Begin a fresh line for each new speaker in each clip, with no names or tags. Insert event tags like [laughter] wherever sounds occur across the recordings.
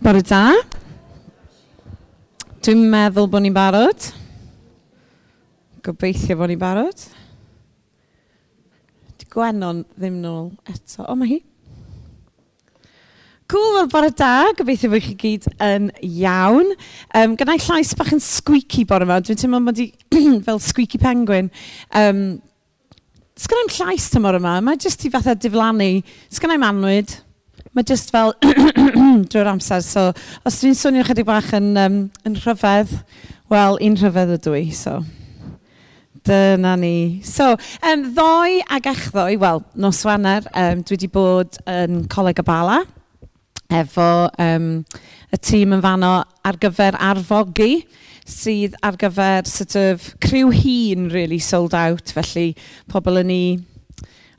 Bore da. Dwi'n meddwl bod ni'n barod. Gobeithio bod ni'n barod. Di gwenon ddim nôl eto. O, mae hi. Cool, wel, bore da. Gobeithio bod chi gyd yn iawn. Um, Gynna i llais bach yn squeaky bore yma. Dwi'n teimlo bod i [clears throat] fel squeaky penguin. Um, Sgan i'm llais tymor yma. Mae jyst i fatha diflannu. Sgan i'm anwyd mae jyst fel [coughs] drwy'r amser. So, os dwi'n swnio chydig bach yn, um, yn rhyfedd, wel, un rhyfedd ydw i. So, dyna ni. So, um, ddoi ag echddoe, wel, nos Wener, um, dwi wedi bod yn Coleg y Bala efo um, y tîm yn fanno ar gyfer arfogi sydd ar gyfer sort of criw hun really sold out felly pobl yn ni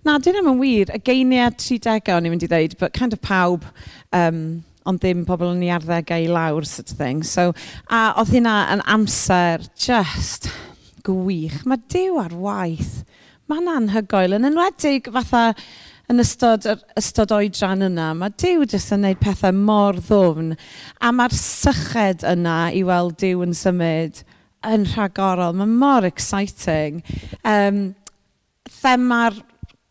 Na, dyn nhw'n wir. Y geiniau 30 o'n i'n mynd i ddweud, but kind of pawb, um, ond ddim pobl yn ei arddegau i lawr, sort of thing. So, a oedd hynna yn amser just gwych. Mae Dyw ar waith. Mae'n anhygoel, yn enwedig fatha yn ystod ystod oedran yna, mae Dyw jyst yn gwneud pethau mor ddwfn. A mae'r syched yna i weld Dyw yn symud yn rhagorol. Mae mor exciting. Um, thema'r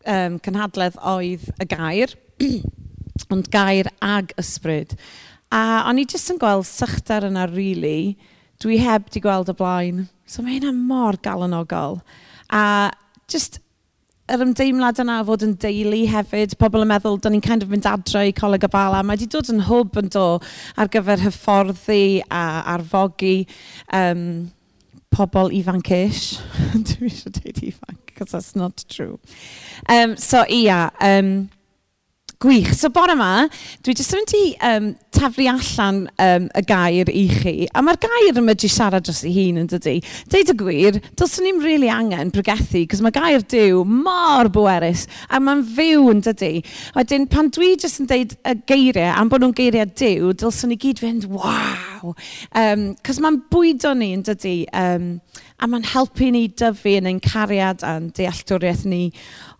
um, cynhadledd oedd y gair, [clears throat] ond gair ag ysbryd. A o'n i jyst yn gweld sychder yna rili, really. dwi heb di gweld y blaen. So mae hynna mor galonogol. A jyst yr ymdeimlad yna o fod yn deulu hefyd, pobl yn meddwl, da ni'n kind of mynd adre i Coleg y bala. mae wedi dod yn hwb yn do ar gyfer hyfforddi a arfogi um, pobl [laughs] ifanc ish. dwi eisiau dweud ifanc because that's not true. Um, so ia, um, Gwych. So bore yma, dwi jyst yn mynd i um, taflu allan um, y gair i chi. A mae'r gair yma di siarad dros ei hun yn dydy. Deud y gwir, dylswn ni'n rili really angen bregethu, cos mae gair diw mor bwerus, a mae'n fyw yn dydy. Wedyn, pan dwi jyst yn deud y geiriau, am bod nhw'n geiriau diw, dylswn ni gyd fynd, waw! Um, cos mae'n bwydo ni yn dydy. Um, a mae'n helpu ni dyfu yn ein cariad a'n dealltwriaeth ni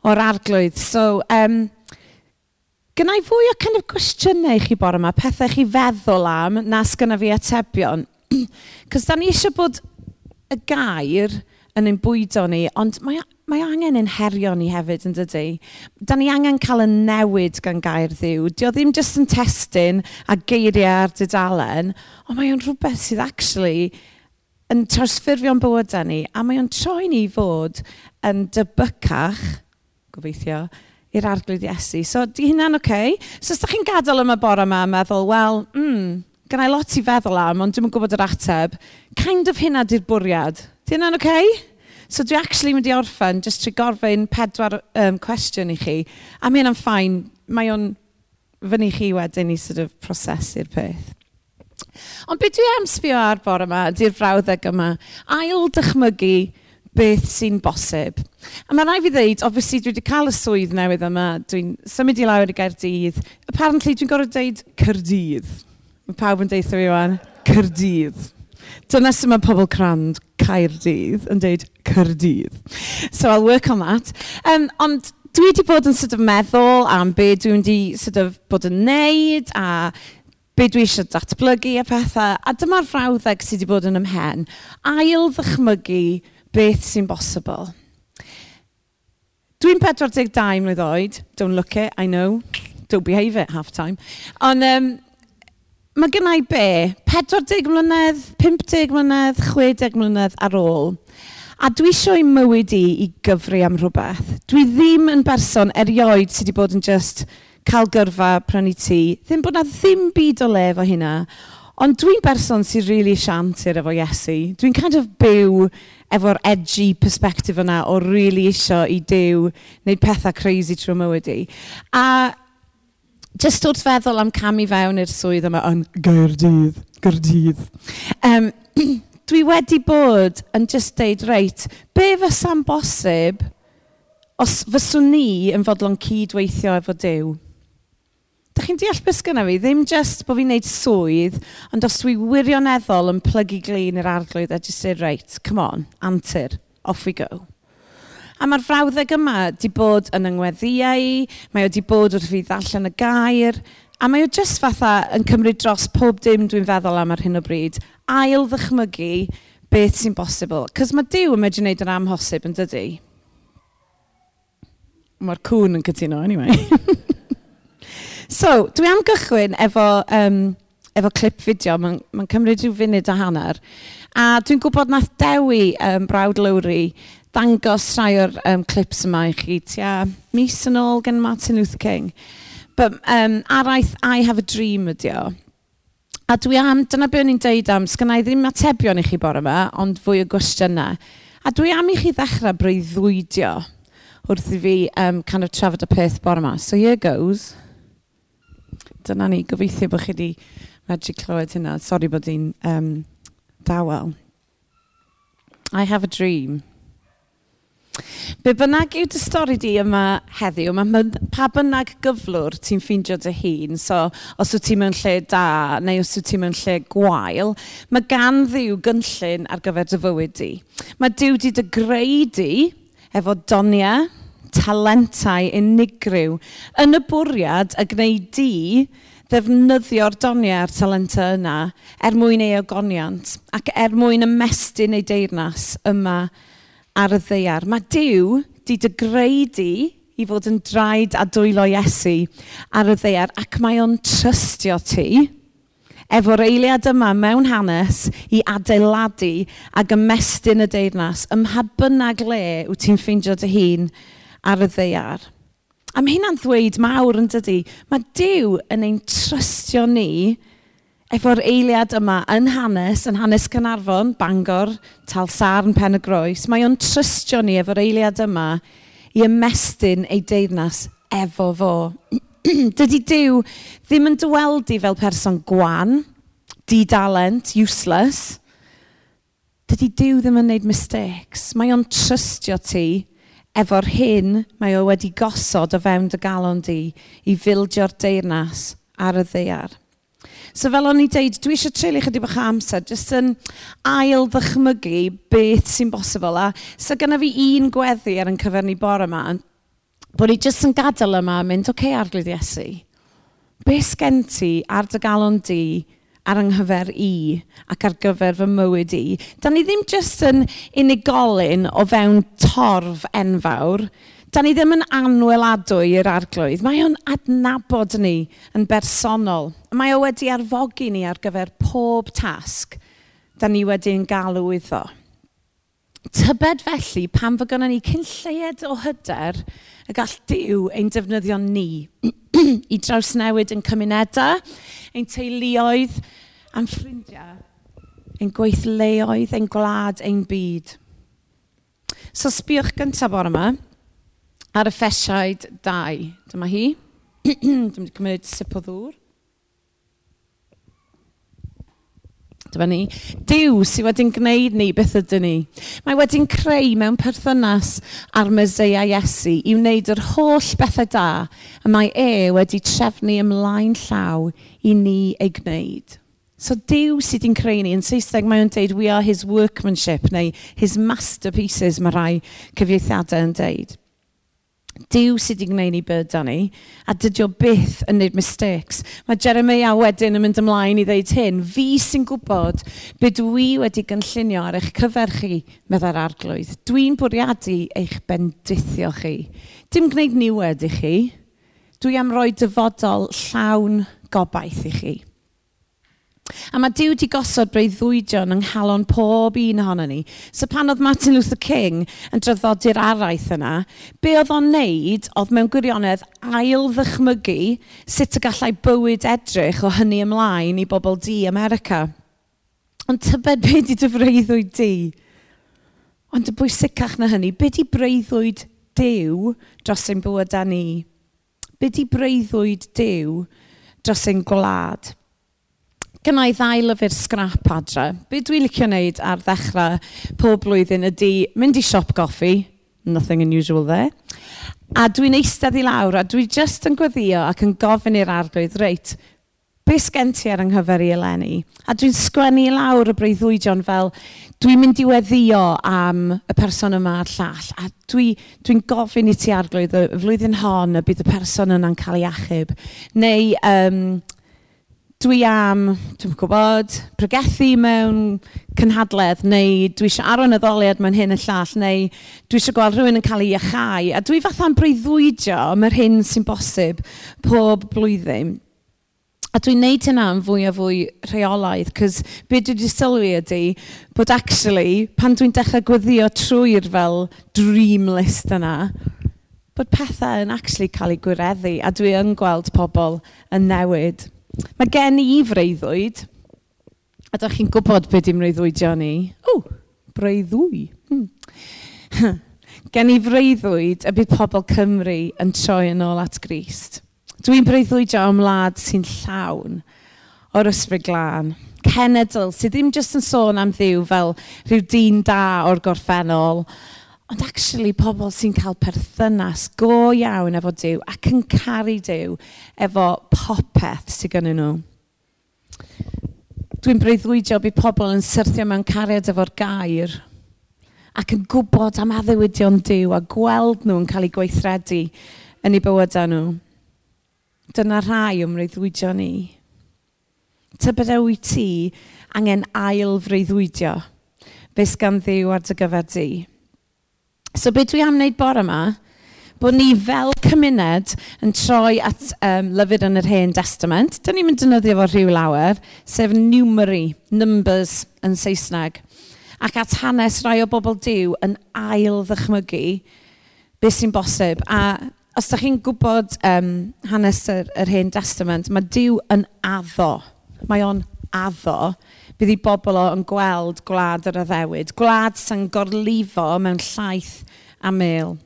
o'r arglwydd. So, um, Gynna i fwy o kind of cwestiynau i chi bore yma, pethau chi feddwl am nas gyna fi atebion. [clears throat] Cos da ni eisiau bod y gair yn ein bwydo ni, ond mae, mae angen ein herio ni hefyd yn dydy. Da ni angen cael y newid gan gair ddiw. Dio ddim jyst yn testyn a geiriau ar dydalen, ond mae o'n rhywbeth sydd actually yn trawsffurfio'n bywydau ni, a mae o'n troi ni fod yn dybycach, gobeithio, i'r arglwydd Iesu. So, di hynna'n oce? Okay? So, os ydych chi'n gadael yma bore yma a meddwl, wel, mm, gynnau lot i feddwl am, ond dwi'n gwybod yr ateb, kind of hynna di'r bwriad. Di hynna'n oce? Okay? So, dwi actually mynd i orffen, jyst trwy gorfyn pedwar um, cwestiwn i chi. A mae hynna'n ffain, mae o'n fyny chi wedyn i sort of prosesu'r peth. Ond beth dwi am sbio ar bore yma, ydy'r frawddeg yma, ail dychmygu beth sy'n bosib. A mae rai fi ddeud, obviously dwi wedi cael y swydd newydd yma, dwi'n symud i lawr i Gaerdydd. Apparently dwi'n gorfod deud Cyrdydd. Mae pawb yn deitha fi yw'n Cyrdydd. Dyna sy'n mae pobl crand Caerdydd yn deud Cyrdydd. So I'll work on that. Um, ond dwi wedi bod yn sort of meddwl am be dwi wedi sort of bod yn neud a be dwi eisiau datblygu a pethau. A dyma'r frawddeg sydd wedi bod yn ymhen. Ail ddychmygu beth sy'n bosibl. Dwi'n 42 mlynedd oed. Don't look it, I know. Don't behave it half time. Ond um, mae gennau be? 40 mlynedd, 50 mlynedd, 60 mlynedd ar ôl. A dwi eisiau i mywyd i i gyfri am rhywbeth. Dwi ddim yn berson erioed sydd wedi bod yn just cael gyrfa prynu tŷ. Ddim bod na ddim byd o lef o hynna. Ond dwi'n berson sy'n rili really siantir efo Iesu. Dwi'n kind of byw efo'r edgy perspective yna o really isio i Dyw wneud pethau crazy trwy mywyd i. A just wrth feddwl am camu fewn i'r swydd yma yn Gaerdydd, Gaerdydd. Um, [clears throat] dwi wedi bod yn just deud, reit, be fysa'n bosib os fyswn ni yn fodlon cydweithio efo Dyw? Dych chi'n deall beth sgynna fi? Ddim jyst bod fi'n gwneud swydd, ond os dwi wirioneddol yn plygu glin yr arglwydd a jyst dweud, reit, come on, antur, off we go. A mae'r frawddeg yma wedi bod yn yngweddiau, mae wedi bod wrth fi ddarllen y gair, a mae o jyst fatha yn cymryd dros pob dim dwi'n feddwl am ar hyn o bryd, ail ddychmygu beth sy'n bosibl. Cos mae Dyw yn medru gwneud yn amhosib yn dydy. Mae'r cwn yn cytuno, anyway. [laughs] So dwi am gychwyn efo, um, efo clip fideo. Mae'n ma cymryd rhyw funud a hanner. A dwi'n gwybod nath Dewi, um, brawd Lowri, dangos rhai o'r um, clips yma i chi. Tia mis yn ôl gen Martin Luther King. But, um, araith I have a dream ydi o. A dwi am, dyna be o'n i'n deud am, sgynnau ddim atebion i chi bore yma, ond fwy o gwestiynau. A dwi am i chi ddechrau breuddwydio wrth i fi um, kind of trafod y peth bore yma. So here goes dyna ni. Gobeithio bod chi wedi medru clywed hynna. Sori bod i'n um, dawel. I have a dream. Be bynnag yw dy stori di yma heddiw, mae pa bynnag gyflwr ti'n ffeindio dy hun, so os wyt ti mewn lle da neu os wyt ti mewn lle gwael, mae gan ddiw gynllun ar gyfer dy fywyd di. Mae diw di dy greu di efo doniau, talentau unigryw yn y bwriad a gwneud di ddefnyddio'r doniau a'r talentau yna er mwyn ei ogoniant ac er mwyn ymestyn ei deyrnas yma ar y ddeiar. Mae Dyw di dy greu di i fod yn draed a dwylo Iesu ar y ddeiar ac mae o'n trystio ti efo'r eiliad yma mewn hanes i adeiladu ac ymestyn y deyrnas ym mha bynnag le wyt ti'n ffeindio dy hun ar y ddeiar. A mae hynna'n ddweud mawr yn dydy. Mae Dyw yn ein trystio ni efo'r eiliad yma yn hanes, yn hanes Cynarfon, Bangor, Talsarn, Pen y Groes. Mae o'n trystio ni efo'r eiliad yma i ymestyn ei deyrnas efo fo. [clears throat] dydy Dyw ddim yn dyweldu fel person gwan, didalent, useless. Dydy Dyw ddim yn gwneud mistakes. Mae o'n trystio ti efo'r hyn mae o wedi gosod o fewn dy galon di i fildio'r deyrnas ar y ddeiar. So fel o'n i dweud, dwi eisiau treulio chydig bach amser, jyst yn ail ddychmygu beth sy'n bosibl. A so gyda fi un gweddi ar yn cyfer ni bore yma, bod ni jyst yn gadael yma a mynd, oce okay, arglwydd Iesu, beth sgen ti ar dy galon di ar ynghyfer i ac ar gyfer fy mywyd i. Da ni ddim jyst yn unigolyn o fewn torf enfawr. Da ni ddim yn anweladwy i'r arglwydd. Mae o'n adnabod ni yn bersonol. Mae o wedi arfogi ni ar gyfer pob tasg da ni wedi'n galw iddo. Tybed felly pan fy gynnu ni cyn lleied o hyder y gall diw ein defnyddio ni [clears throat] i drawsnewid yn cymunedau, ein teuluoedd, a'n ffrindiau, ein gweithleoedd, ein gwlad, ein byd. So sbiwch gyntaf bore yma ar y ffesiaid 2. Dyma hi. [clears throat] Dwi'n mynd cymryd sip o ddŵr. Dyma ni. Dyw sydd wedi'n gwneud ni beth ydyn ni. Mae wedi'n creu mewn perthynas â'r myseia Iesu i wneud yr holl bethau da a mae e wedi trefnu ymlaen llaw i ni ei gwneud. So Dyw sydd wedi'n creu ni, yn Saesneg mae o'n deud we are his workmanship neu his masterpieces mae rhai cyfieithiadau yn deud. Dyw sydd wedi gwneud ni byd ni, a dydy byth yn gwneud mistakes. Mae Jeremia wedyn yn mynd ymlaen i ddeud hyn, fi sy'n gwybod be dwi wedi gynllunio ar eich cyfer chi meddai'r arglwydd. Dwi'n bwriadu eich bendithio chi. Dim gwneud niwed i chi, dwi am roi dyfodol llawn gobaith i chi. A mae Dyw wedi gosod breuddwydion yng nghalon pob un ohono ni. So pan oedd Martin Luther King yn draddodi'r araith yna, be oedd o'n neud oedd mewn gwirionedd ail ddychmygu sut y gallai bywyd edrych o hynny ymlaen i bobl di America. Ond tybed be di dy breuddwyd di? Ond y bwysicach na hynny, be di breuddwyd Dyw dros ein bywyd ni? Be di breuddwyd Dyw dros ein gwlad? gynnau ddau lyfr scrap adre. Be dwi'n licio wneud ar ddechrau pob blwyddyn ydy mynd i siop goffi, nothing unusual there, a dwi'n eistedd i lawr a dwi just yn gweddio ac yn gofyn i'r arglwydd, reit, be sgen ti ar ynghyfer i eleni? A dwi'n sgwennu i lawr y breuddwydion fel, dwi'n mynd i weddio am y person yma a'r llall, a dwi'n dwi, dwi gofyn i ti arglwydd y flwyddyn hon y bydd y person yna'n cael ei achub, neu um, dwi am, dwi'n gwybod, pregethu mewn cynhadledd, neu dwi eisiau aron ddoliad mewn hyn y llall, neu dwi eisiau gweld rhywun yn cael ei iachau. A dwi fatha'n breuddwydio am yr hyn sy'n bosib pob blwyddyn. A dwi'n neud hynna yn fwy a fwy rheolaidd, cos be dwi wedi sylwi ydy bod actually, pan dwi'n dechrau gweddio trwy'r fel dream list yna, bod pethau yn actually cael ei gwireddu, a dwi yn gweld pobl yn newid. Mae gen i freuddwyd a da chi'n gwybod beth 'di mreuddwydion ni? O, Breuddwy hmm. [laughs] Gen i freuddwyd y bydd pobl Cymru yn troi yn ôl at Grist. Dwi'n breuddwydio am wlad sy'n llawn o'r ysbryd glân. Cenedl sydd ddim jyst yn sôn am ddiw fel rhyw dyn da o'r gorffennol Ond actually pobl sy'n cael perthynas go iawn efo Dyw ac yn caru Dyw efo popeth sydd gennyn nhw. Dwi'n breuddwydio bydd pobl yn syrthio mewn cariad efo'r gair ac yn gwybod am addewidion Dyw a gweld nhw yn cael eu gweithredu yn eu bywydau nhw. Dyna rhai o'n breuddwydio ni. Tybydew e i ti angen ail freuddwydio beth gan ddiw ar dy gyfer di. So beth dwi am wneud bore yma, bod ni fel cymuned yn troi at um, lyfr yn yr hen testament. Dyna ni'n mynd dynyddio fo rhyw lawer, sef numeri, numbers yn Saesneg. Ac at hanes rai o bobl diw yn ail ddychmygu beth sy'n bosib. A os ydych chi'n gwybod um, hanes yr, yr hen testament, mae diw yn addo. Mae o'n addo bydd i bobl o yn gweld gwlad yr addewid. Gwlad sy'n gorlifo mewn llaeth a mel.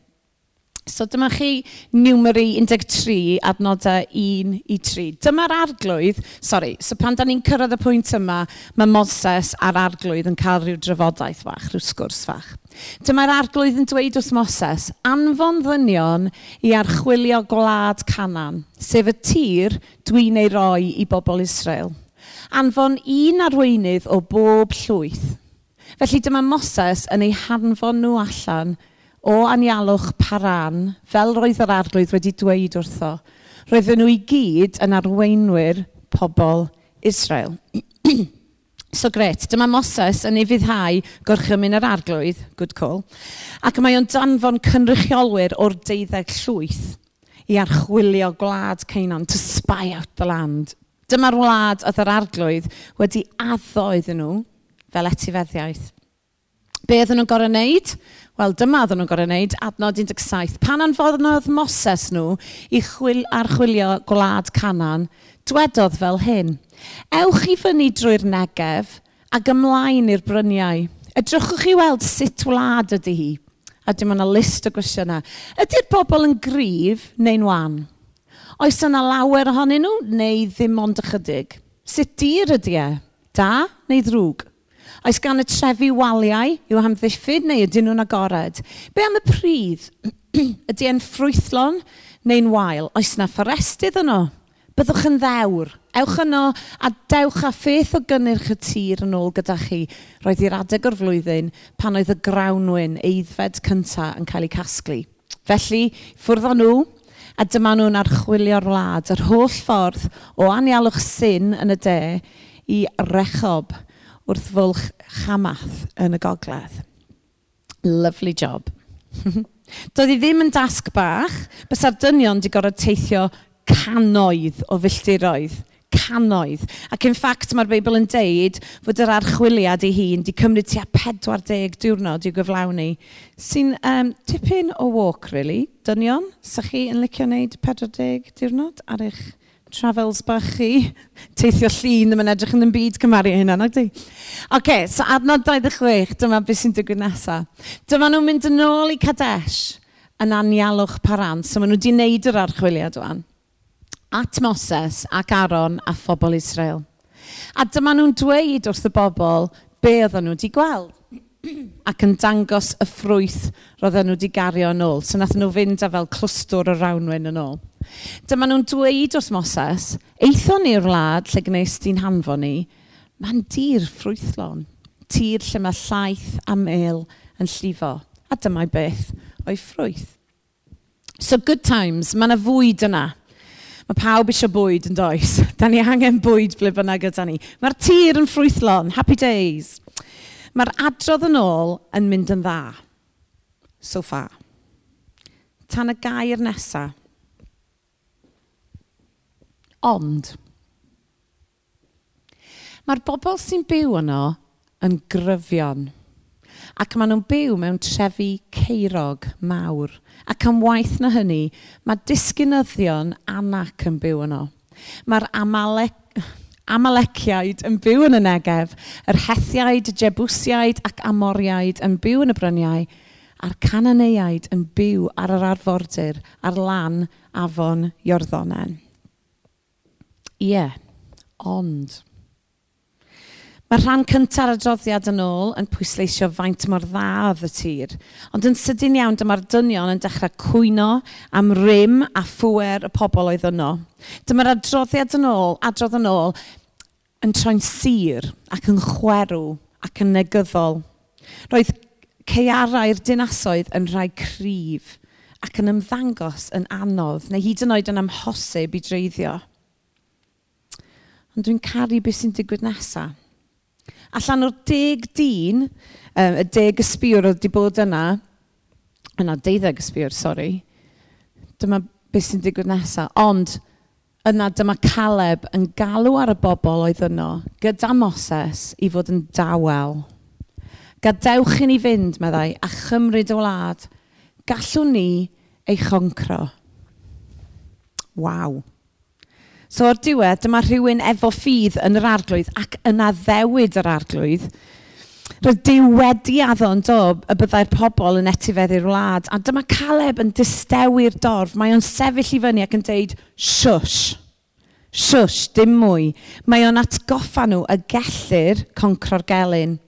So dyma chi numeri 13, adnodau 1 i 3. Dyma'r arglwydd, sori, so pan da ni'n cyrraedd y pwynt yma, mae Moses a'r arglwydd yn cael rhyw drafodaeth fach, rhyw sgwrs fach. Dyma'r arglwydd yn dweud wrth Moses, anfon ddynion i archwilio gwlad canan, sef y tir dwi'n ei roi i bobl Israel anfon un arweinydd o bob llwyth. Felly dyma Moses yn ei hanfon nhw allan o anialwch paran, fel roedd yr arglwydd wedi dweud wrtho. Roedden nhw i gyd yn arweinwyr pobl Israel. [clears throat] so gret, dyma Moses yn ei fuddhau gorchymyn yr arglwydd, good call, ac mae o'n danfon cynrychiolwyr o'r deuddeg llwyth i archwilio gwlad Ceinan, to spy out the land. Dyma'r wlad oedd yr arglwydd wedi addo iddyn nhw fel etifeddiaeth. Be oedden nhw'n gorau wneud? Wel, dyma oedden nhw'n gorau wneud, adnod 17. Pan anfodd Moses nhw i chwil, archwilio gwlad Canan, dwedodd fel hyn. Ewch i fyny drwy'r negef a gymlaen i'r bryniau. Edrychwch chi weld sut wlad ydy hi. A dim ond list o gwestiynau. Ydy'r bobl yn gryf neu'n wan? Oes yna lawer ohonyn nhw neu ddim ond ychydig? Sut dir ydy e? Da neu ddrwg? Oes gan y trefi waliau yw e hamddiffyd neu ydyn nhw'n agored? Be am y pridd? [clears throat] ydy e'n ffrwythlon neu'n wael? Oes yna fforestydd yno? Byddwch yn ddewr. Ewch yno a dewch a pheth o gynnyrch y tir yn ôl gyda chi. Roedd i'r adeg o'r flwyddyn pan oedd y grawnwyn eiddfed cyntaf yn cael ei casglu. Felly, ffwrdd o nhw, a dyma nhw'n archwilio'r wlad. Yr holl ffordd o anialwch syn yn y de i rechob wrth fwlch chamath yn y gogledd. Lovely job. [laughs] Doedd hi ddim yn dasg bach, bysa'r dynion wedi gorfod teithio cannoedd o filltiroedd canoedd. Ac in ffact mae'r Beibl yn deud fod yr archwiliad ei hun wedi cymryd tua 40 diwrnod i'w gyflawni. Sy'n um, tipyn o walk, really. Dynion, Sa chi yn licio wneud 40 diwrnod ar eich travels bach chi. [laughs] Teithio llun ddim yn edrych yn ddim byd cymaru hynna, nag di? OK, so adnod 26, dyma beth sy'n digwydd nesaf. Dyma nhw'n mynd yn ôl i Cadesh yn anialwch paran, So maen nhw wedi wneud yr archwiliad o'n at Moses ac Aaron a phobl Israel. A dyma nhw'n dweud wrth y bobl be oedden nhw wedi gweld [clears throat] ac yn dangos y ffrwyth roedden nhw wedi gario yn ôl. So nath nhw fynd â fel clwstwr o rawnwyn yn ôl. Dyma nhw'n dweud wrth Moses, eithon ni'r wlad lle gwnes di'n hanfon ni, mae'n dir ffrwythlon, tir lle mae llaeth a mel yn llifo. A dyma'i beth o'i ffrwyth. So good times, mae yna fwyd yna. Mae pawb eisiau bwyd yn does. [laughs] Da ni angen bwyd ble bynnag yda ni. Mae'r tir yn ffrwythlon, happy days. Mae'r adrodd yn ôl yn mynd yn dda. So far. Tan y gair nesaf. Ond, mae'r bobl sy'n byw yno yn gryfion. Ac maen nhw'n byw mewn trefi ceirog mawr. Ac am waith na hynny, mae disgynyddion anac yn byw yno. Mae'r amalec Amaleciaid yn byw yn y negef, yr Hethiaid, Jebwsiaid ac Amoriaid yn byw yn y bryniau, a'r Cananeiaid yn byw ar yr arfordir ar lan afon Iorddonen. Ie, yeah, ond... Mae'r rhan cynta'r adroddiad yn ôl yn pwysleisio faint mor dda oedd y tir. Ond yn sydyn iawn dyma'r dynion yn dechrau cwyno am rym a phwer y pobl oedd yno. Dyma'r adroddiad yn ôl, adrodd yn ôl, yn troi'n sir ac yn chwerw ac yn negyddol. Roedd ceiarau'r dinasoedd yn rhai cryf ac yn ymddangos yn anodd neu hyd yn oed yn amhosib i dreiddio. Ond dwi'n caru beth sy'n digwydd nesaf allan o'r deg dyn, um, y deg ysbiwr oedd wedi bod yna, yna deuddeg ysbiwr, sori, dyma beth sy'n digwydd nesaf. Ond yna dyma Caleb yn galw ar y bobl oedd yno gyda Moses i fod yn dawel. Gadewch i ni fynd, meddai, a chymryd y wlad. Gallwn ni ei choncro. Waw. So o'r diwedd, dyma rhywun efo ffydd yn yr arglwydd ac yna ddewid yr arglwydd. Roedd Dyw wedi addo'n do y byddai'r pobl yn etifeddu'r wlad. A dyma Caleb yn distewi'r dorf. Mae o'n sefyll i fyny ac yn deud, shush, shush, dim mwy. Mae o'n atgoffa nhw y gellir concro'r gelyn.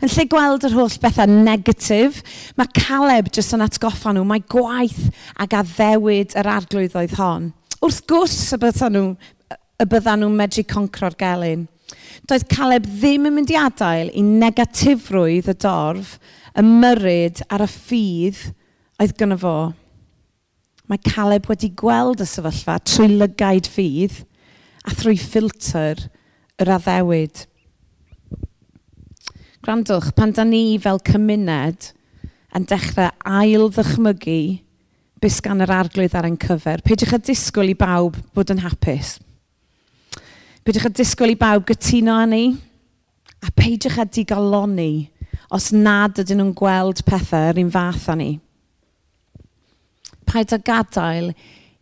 Yn lle gweld yr holl bethau negatif, mae Caleb jyst yn atgoffa nhw, mae gwaith ag addewid yr arglwydd oedd hon. Wrth gwrs y bydden nhw y byddan nhw'n medru concro'r gelyn. Doedd Caleb ddim yn mynd i adael i negatifrwydd y dorf, y myryd a'r y ffydd oedd gyda fo. Mae Caleb wedi gweld y sefyllfa trwy lygaid ffydd a thrwy ffilter yr addewid. Grandwch, pan da ni fel cymuned yn dechrau ail ddychmygu bus gan yr arglwydd ar ein cyfer, peidiwch a disgwyl i bawb bod yn hapus. Peidiwch a disgwyl i bawb gytuno â ni. A peidiwch â digaloni os nad ydyn nhw'n gweld pethau yr un fath â ni. Paid â gadael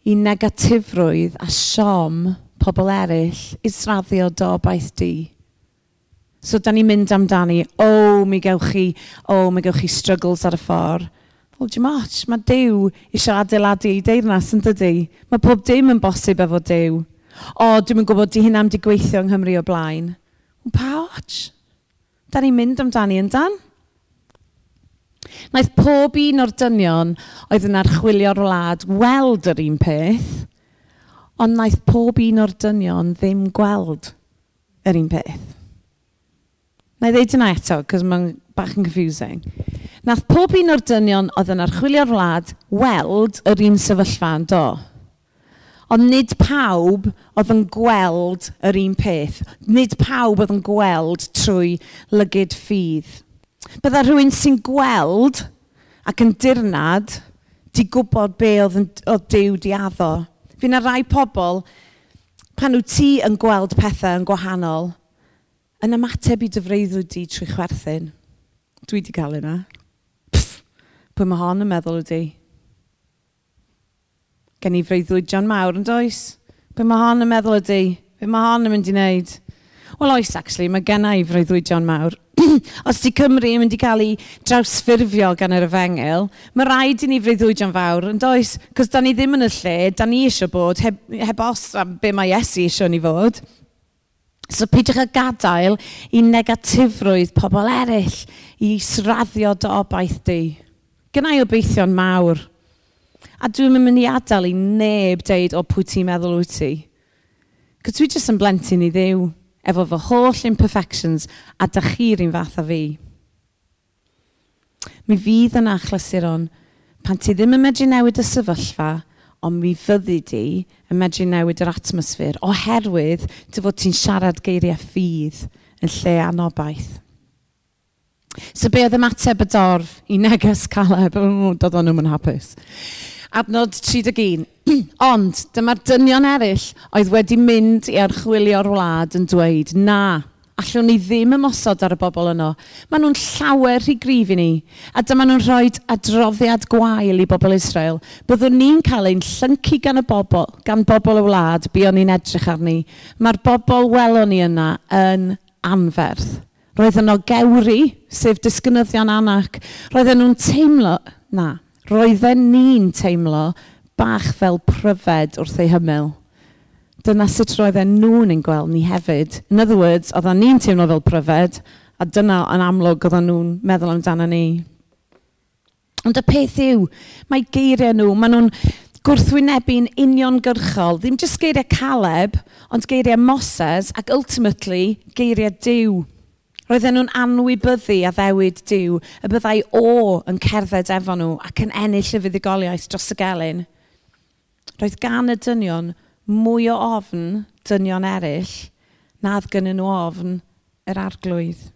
i negatifrwydd a siom pobl eraill israddio sraddio dobaith di. So, da ni'n mynd amdani, o, oh, mi gewch chi, o, oh, mi gewch chi struggles ar y ffordd. Wel, dim ots, mae Dyw eisiau adeiladu ei deyrnas yn dydy. Mae pob dim yn bosib efo Dyw. O, dwi'm yn gwybod, di hynna am di gweithio yng Nghymru o blaen. Pa ots? Da ni'n mynd amdani yn dan. Naeth pob un o'r dynion oedd yn archwilio'r wlad weld yr un peth, ond naeth pob un o'r dynion ddim gweld yr un peth. Na i ddeud yna eto, cos mae'n bach yn confusing. Nath pob un o'r dynion oedd yn archwilio'r wlad weld yr un sefyllfa yn do. Ond nid pawb oedd yn gweld yr un peth. Nid pawb oedd yn gweld trwy lygyd ffydd. Bydda rhywun sy'n gweld ac yn dirnad di gwybod be oedd, yn, oedd Dyw di addo. Fy na rai pobl, pan wyt ti yn gweld pethau yn gwahanol, yn ymateb i dyfreiddw di trwy chwerthin. Dwi di cael yna. Pff, pwy mae hon yn meddwl ydy? gen i freuddwydion mawr yn does. Be mae hon yn meddwl ydy? Be mae hon yn mynd i wneud? Wel oes, actually, mae gen i freuddwydion mawr. [clears throat] Os di Cymru yn mynd i cael ei drawsffurfio gan yr efengil, mae rhaid i ni freuddwydion fawr yn does, cos da ni ddim yn y lle, da ni eisiau bod, heb, heb os am be mae Iesu eisiau ni fod. So peidiwch â gadael i negatifrwydd pobl eraill i sraddio dy obaith di. Gynnau i obeithio'n mawr A dwi'n mynd i adael i neb deud o pwy ti'n meddwl wyt ti. Cos dwi jyst yn blentyn i ddew efo fy holl imperfections a da chi'r un fath a fi. Mi fydd yna achlysuron pan ti ddim yn medru newid y sefyllfa, ond mi fyddi di yn medru newid yr atmosffer oherwydd dy fod ti'n siarad geiriau ffydd yn lle anobaith. So be oedd ymateb y dorf i neges Caleb? O, dod o'n nhw'n hapus adnod 31. [clears throat] Ond dyma'r dynion eraill oedd wedi mynd i archwilio'r wlad yn dweud, na, allwn ni ddim ymosod ar y bobl yno. Maen nhw'n llawer rhy grif i ni, a dyma nhw'n rhoi adroddiad gwael i bobl Israel. Byddwn ni'n cael ein llyncu gan y bobl, gan bobl y wlad, buon ni'n edrych arni. Mae'r bobl welon ni yna yn anferth. Roedd yno gewri, sef disgynyddion anac. Roedden nhw'n teimlo, na, roedden ni'n teimlo bach fel pryfed wrth ei hymyl. Dyna sut roedden nhw'n ein gweld ni hefyd. In other words, oedden ni'n teimlo fel pryfed, a dyna yn amlwg oedden nhw'n meddwl amdano ni. Ond y peth yw, mae geiriau nhw, maen nhw'n gwrthwynebu'n uniongyrchol, ddim jyst geiriau Caleb, ond geiriau Moses ac ultimately geiriau Dyw. Roedden nhw'n anwybyddu a ddewid Dyw y byddai o yn cerdded efo nhw ac yn ennill y fuddugoliaeth dros y gelyn. Roedd gan y dynion mwy o ofn dynion eraill na oedd gynnyn nhw ofn yr arglwydd.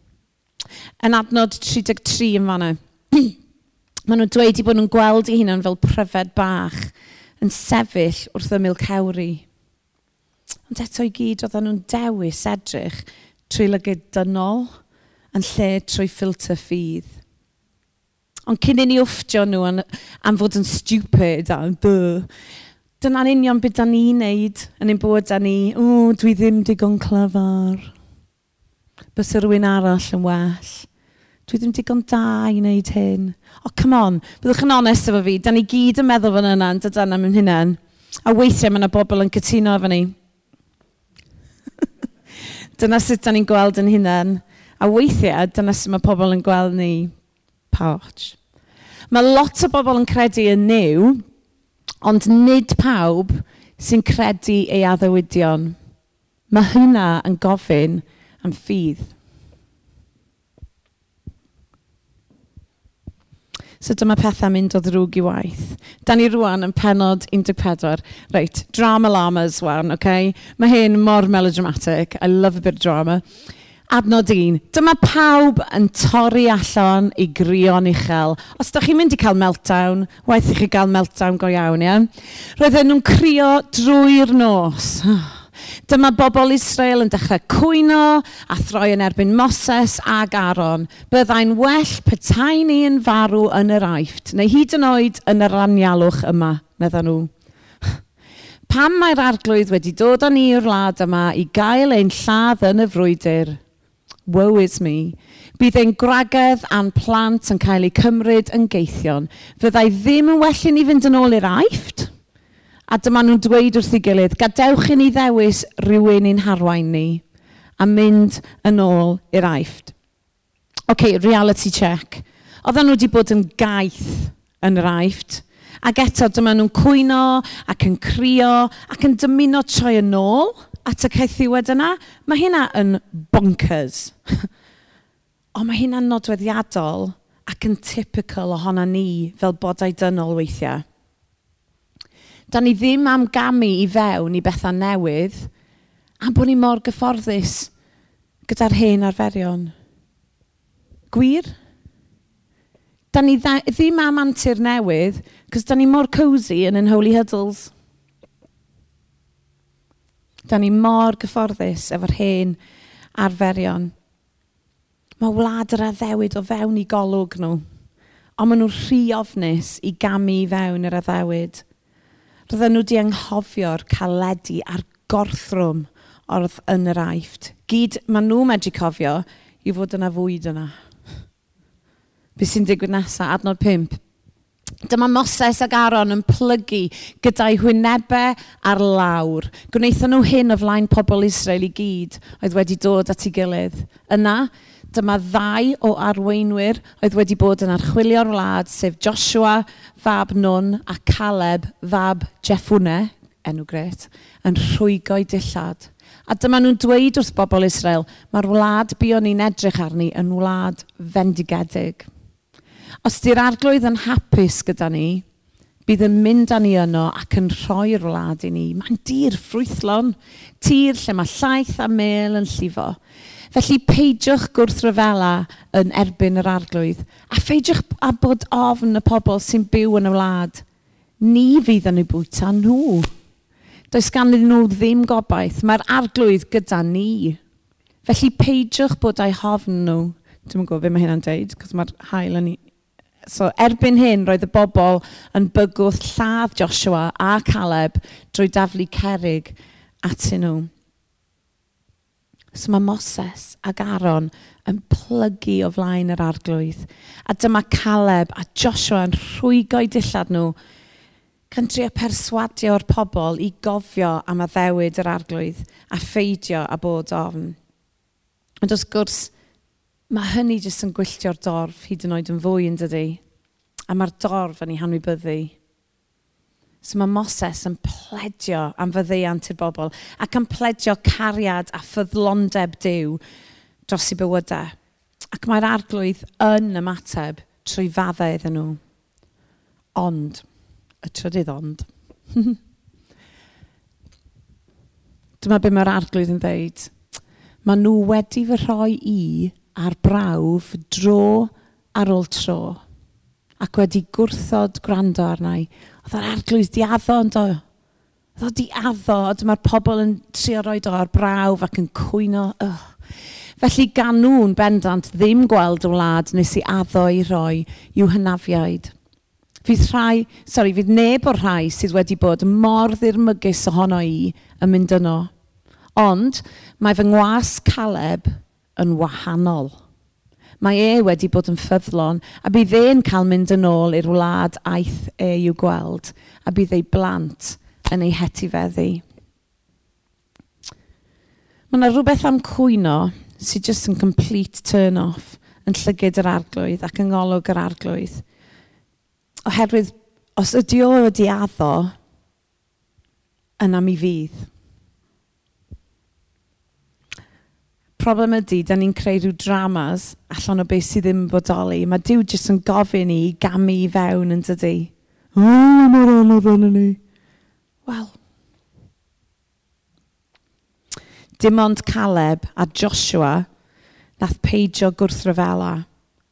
Yn adnod 33 yn fanna, [clears throat] maen nhw'n dweud i bod nhw'n gweld eu hunain fel pryfed bach yn sefyll wrth ymyl cewri. Ond eto i gyd oedden nhw'n dewis edrych trwy lygyd dynol yn lle trwy ffilter ffydd. Ond cyn i ni wfftio nhw am, am fod yn stupid a by, dyna'n union beth da ni'n neud yn ein bod da ni, o, dwi ddim digon clyfar. Bys rhywun arall yn well. Dwi ddim digon da i wneud hyn. O, come on, byddwch yn onest efo fi. Da ni gyd yn meddwl fan yna, yn dydan am hynna'n. A weithiau mae yna bobl yn cytuno efo ni. Dyna sut da ni'n gweld yn hunain. A weithiau, dyna sut mae pobl yn gweld ni. Pouch. Mae lot o bobl yn credu yn new, ond nid pawb sy'n credu ei addewidion. Mae hynna yn gofyn am ffydd. So dyma pethau mynd o ddrwg i waith. Da ni rwan yn penod 14. Reit, drama lamas wan, okay? Mae hyn mor melodramatic. I love a bit of drama. Adnod un. Dyma pawb yn torri allan i grion uchel. Os da chi'n mynd i cael meltdown, waith i chi gael meltdown go iawn, ie? Roedden nhw'n crio drwy'r nos. [sighs] Dyma bobl Israel yn dechrau cwyno a throi yn erbyn Moses ag Aaron. Byddai'n well petai ni yn farw yn yr aifft, neu hyd yn oed yn yr anialwch yma, meddyn nhw. [laughs] Pam mae'r arglwydd wedi dod â ni i'r wlad yma i gael ein lladd yn y frwydr? Woe is me. Bydd ein gwragedd a'n plant yn cael eu cymryd yn geithion. Fyddai ddim yn well i ni fynd yn ôl i'r aifft? A dyma nhw'n dweud wrth ei gilydd, gadewch i ni ddewis rhywun i'n harwain ni a mynd yn ôl i'r aifft. OK, reality check. Oedden nhw wedi bod yn gaeth yn yr aifft. Ac eto, dyma nhw'n cwyno ac yn crio ac yn dymuno troi yn ôl at y caethiwed yna. Mae hynna yn bonkers. [laughs] Ond mae hynna'n nodweddiadol ac yn typical ohono ni fel bodau dynol weithiau. Da ni ddim am gamu i fewn i bethau newydd, am bod ni mor gyfforddus gyda'r hen arferion. Gwir? Da ni dda, ddim am antur newydd, cos da ni mor cozy yn yn holy huddles. Da ni mor gyfforddus efo'r hen arferion. Mae wlad yr addewid o fewn i golwg nhw, ond maen nhw'n rhy ofnus i gamu i fewn yr addewid. Roedden nhw wedi anghofio'r caledu a'r gorthrwm oedd yn yr aifft. Gyd maen nhw medru cofio i fod yna fwyd yna. Be sy'n digwydd nesaf, adnod 5. Dyma Moses ac Aaron yn plygu gyda'i hwynebau ar lawr. Gwnaethon nhw hyn o flaen pobl Israel i gyd oedd wedi dod at ei gilydd. Yna, dyma ddau o arweinwyr oedd wedi bod yn archwilio'r wlad, sef Joshua, fab Nun, a Caleb, fab Jeffwne, enw gret, yn rhwygo'i dillad. A dyma nhw'n dweud wrth bobl Israel, mae'r wlad buon ni'n edrych arni yn wlad fendigedig. Os di'r arglwydd yn hapus gyda ni, bydd yn mynd â ni yno ac yn rhoi'r wlad i ni. Mae'n dir ffrwythlon, tir lle mae llaeth a mel yn llifo. Felly peidiwch gwrthryfela yn erbyn yr arglwydd. A pheidiwch a bod ofn y pobl sy'n byw yn y wlad. Ni fydd yn eu bwyta nhw. Does ganddyn nhw ddim gobaith. Mae'r arglwydd gyda ni. Felly peidiwch bod a'u hofn nhw. Dwi'n gwybod beth mae hynna'n deud, cos mae'r hael yn So erbyn hyn, roedd y bobl yn bygwth lladd Joshua a Caleb drwy daflu cerig atyn nhw. So mae Moses ac Aaron yn plygu o flaen yr arglwydd. A dyma Caleb a Joshua yn rhwygo'i dillad nhw gan trio perswadio'r pobl i gofio am addewid yr arglwydd a pheidio a bod ofn. Ond wrth gwrs, mae hynny jyst yn gwylltio'r dorf hyd yn oed yn fwy yn dydy. A mae'r dorf yn ei hanwybyddu. So mae Moses yn pledio am fyddeiant i'r bobl ac yn pledio cariad a ffyddlondeb diw dros i bywydau. Ac mae'r arglwydd yn ymateb trwy faddau iddyn nhw. Ond, y trydydd ond. [laughs] Dyma be mae'r arglwydd yn dweud. Mae nhw wedi fy rhoi i ar brawf dro ar ôl tro ac wedi gwrthod gwrando arna i Oedd yr arglwydd di addo yn do. Oedd o di addo, a dyma'r pobl yn trio roi o ar brawf ac yn cwyno. Ugh. Felly gan nhw'n bendant ddim gweld y wlad nes i addo i roi i'w hynafiaid. Fydd rhai, sorry, fydd neb o'r rhai sydd wedi bod mor ddirmygus ohono i yn mynd yno. Ond mae fy ngwas Caleb yn wahanol. Mae e wedi bod yn ffyddlon a bydd e'n cael mynd yn ôl i'r wlad aeth e i'w gweld a bydd ei blant yn ei hetifeddu. Mae yna rhywbeth am cwyno sydd just yn complete turn-off yn llygyd yr arglwydd ac yn ngolwg yr arglwydd. Oherwydd, os ydy o wedi addo, yna mi fydd. problem ydy, da ni'n creu rhyw dramas allan o beth sydd ddim bodoli. Mae Dyw jyst yn gofyn i gamu i fewn yn dydy. O, mae'r anodd yn ni. Wel. Dim ond Caleb a Joshua nath peidio gwrthryfela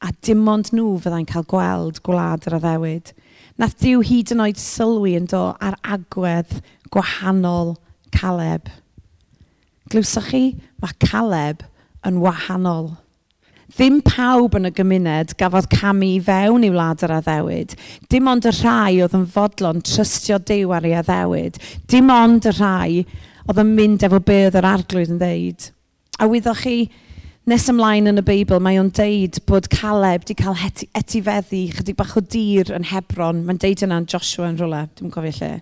a dim ond nhw fyddai'n cael gweld gwlad yr addewid. Nath Dyw hyd yn oed sylwi yn do ar agwedd gwahanol Caleb. Caleb. Glywsoch chi, mae Caleb yn wahanol. Ddim pawb yn y gymuned gafodd camu i fewn i wlad yr addewid. Dim ond y rhai oedd yn fodlon trystio Dyw ar ei addewid. Dim ond y rhai oedd yn mynd efo be oedd yr arglwydd yn ddeud. A wyddoch chi nes ymlaen yn y Beibl, mae o'n deud bod Caleb wedi cael etifeddu chydig bach o dir yn Hebron. Mae'n deud yna'n Joshua yn rhywle, dwi'n cofio lle.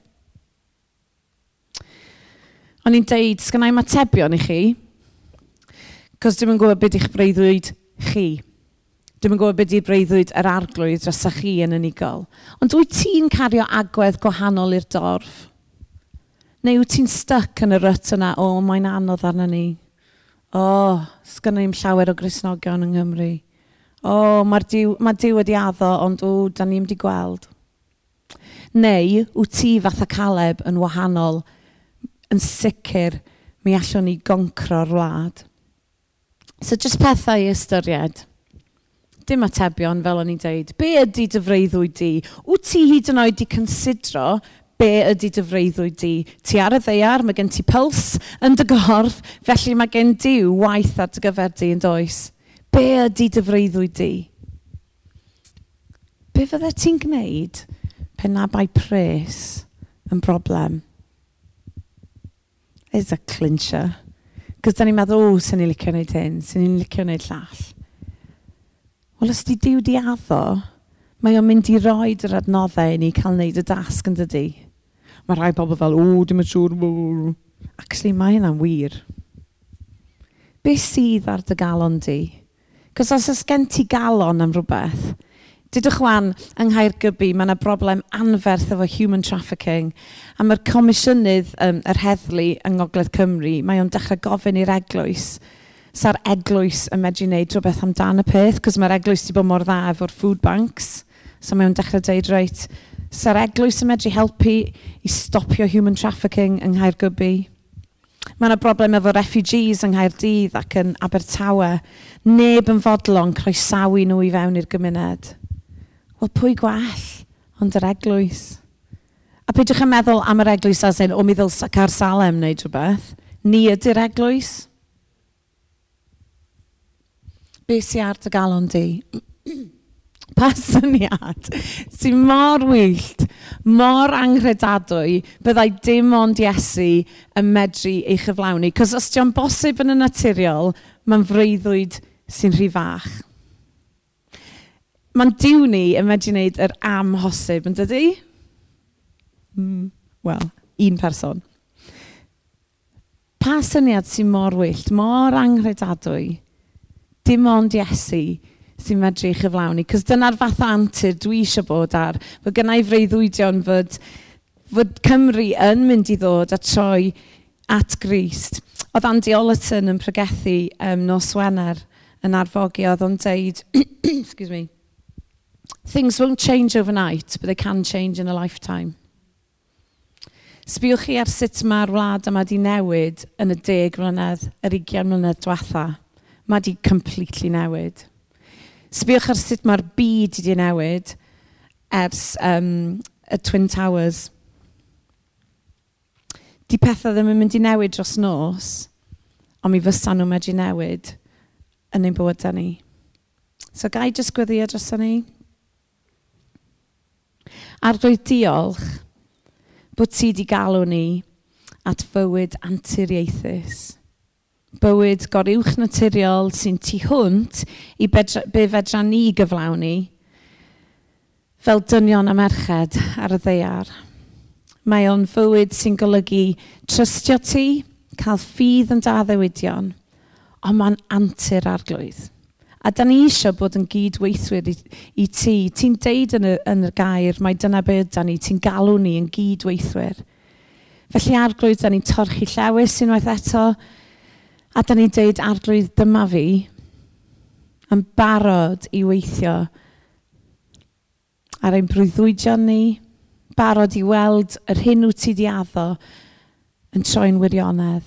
O'n i'n deud, sgynnau matebion i chi, cos dwi'n gwybod beth i'ch breuddwyd chi. Dwi'n gwybod beth i'r breuddwyd yr arglwydd dros chi yn unigol. Ond wyt ti'n cario agwedd gwahanol i'r dorf? Neu wyt ti'n styc yn y ryt yna, o, oh, mae'n anodd arna ni. O, oh, sgynna i'm llawer o grisnogion yng Nghymru. O, oh, mae'r diw, mae diw wedi addo, ond o, da ni'n di gweld. Neu, wyt ti fatha Caleb yn wahanol yn sicr mi allwn ni goncro'r wlad. So just pethau i ystyried. Dim atebion fel o'n i'n deud. Be ydy dyfreiddwyd di? Wyt ti hyd yn oed di considro be ydy dy freuddwy di? Ti ar y ddeiar, mae gen ti pyls yn dy gorff, felly mae gen diw waith ar dy gyfer di yn does. Be ydy dy freuddwy di? Be fydde ti'n gwneud pe na bai pres yn broblem? is a clincher. Cos da ni'n meddwl, o, sy'n ni'n licio wneud hyn, sy'n ni'n licio wneud llall. Wel, os di diw di addo, mae o'n mynd i roed yr adnoddau i ni cael wneud y dasg yn dydy. Mae rhai pobl fel, o, dim yn siŵr, Actually, mae hynna'n wir. Be sydd ar dy galon di? Cos os ys gen ti galon am rhywbeth, Dydych wan yng Nghaergybi, mae yna broblem anferth efo human trafficking. A mae'r comisiynydd um, yr heddlu yng Ngogledd Cymru, mae o'n dechrau gofyn i'r eglwys sa'r eglwys yn medru wneud rhywbeth amdan y peth, cos mae'r eglwys wedi bod mor dda efo'r food banks. So mae o'n dechrau dweud, reit, sa'r eglwys yn medru helpu i stopio human trafficking yng Nghaergybi. Mae yna broblem efo refugees yng Nghaerdydd ac yn Abertawe. Neb yn fodlon croesawu nhw i fewn i'r gymuned. Wel, pwy gwell ond yr eglwys? A peidiwch yn meddwl am yr eglwys as in, o mi ddylsa car salem neu rhywbeth. Ni ydy'r eglwys. Be sy'n ar dy galon di? [clears throat] pa syniad [laughs] sy'n mor wyllt, mor anghredadwy, byddai dim ond Iesu yn medru ei chyflawni. Cos os dio'n bosib yn y naturiol, mae'n freuddwyd sy'n rhy fach mae'n diw ni yn medru wneud yr amhosib, yn dydy? Mm, Wel, un person. Pa syniad sy'n mor wyllt, mor anghredadwy, dim ond Iesu sy'n medru i chyflawni. Cos dyna'r fath antur dwi eisiau bod ar. Fod gynnau freuddwydion fod, fod Cymru yn mynd i ddod a troi at Grist. Oedd Andy Ollerton yn pregethu um, nos Wener yn arfogi, oedd o'n deud, [coughs] excuse me, Things won't change overnight, but they can change in a lifetime. Sbiwch chi ar sut mae'r wlad yma wedi newid yn y deg mlynedd, yr ugian mlynedd diwetha. Mae wedi completely newid. Sbiwch ar sut mae'r byd wedi newid ers um, y Twin Towers. Di pethau ddim yn mynd i newid dros nos, ond mi fysa nhw'n medru newid yn ein bywydau ni. So gai jyst gweddio dros ni? A'r rwy'n diolch bod ti wedi galw ni at fywyd anturiaethus. Bywyd goriwch naturiol sy'n tu hwnt i be fedra ni gyflawni fel dynion a merched ar y ddaear. Mae o'n fywyd sy'n golygu trystio ti, cael ffydd yn da ddewidion, ond mae'n antur arglwydd. A da ni eisiau bod yn gydweithwyr i, i ti. Ti'n deud yn y, yn y gair, mae dyna be ydan ni, ti'n galw ni yn gydweithwyr. Felly arglwydd, da ni'n torchi llewis unwaith eto, a da ni'n deud arglwydd dyma fi, yn barod i weithio ar ein brwyddwydion ni, barod i weld yr hyn wyt ti di addo yn troi'n wirionedd.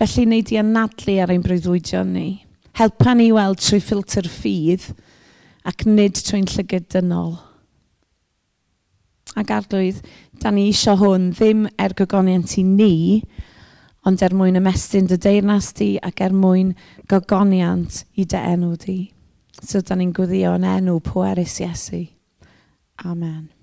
Felly, wneud i anadlu ar ein brwyddwydion ni. Helpa ni weld trwy ffilter ffydd ac nid trwy'n llygyd dynol. Ac arglwydd, da ni eisiau hwn ddim er gogoniant i ni, ond er mwyn ymestyn dy deyrnas di ac er mwyn gogoniant i dy enw di. So da ni'n gwyddio yn enw pwerus Iesu. Amen.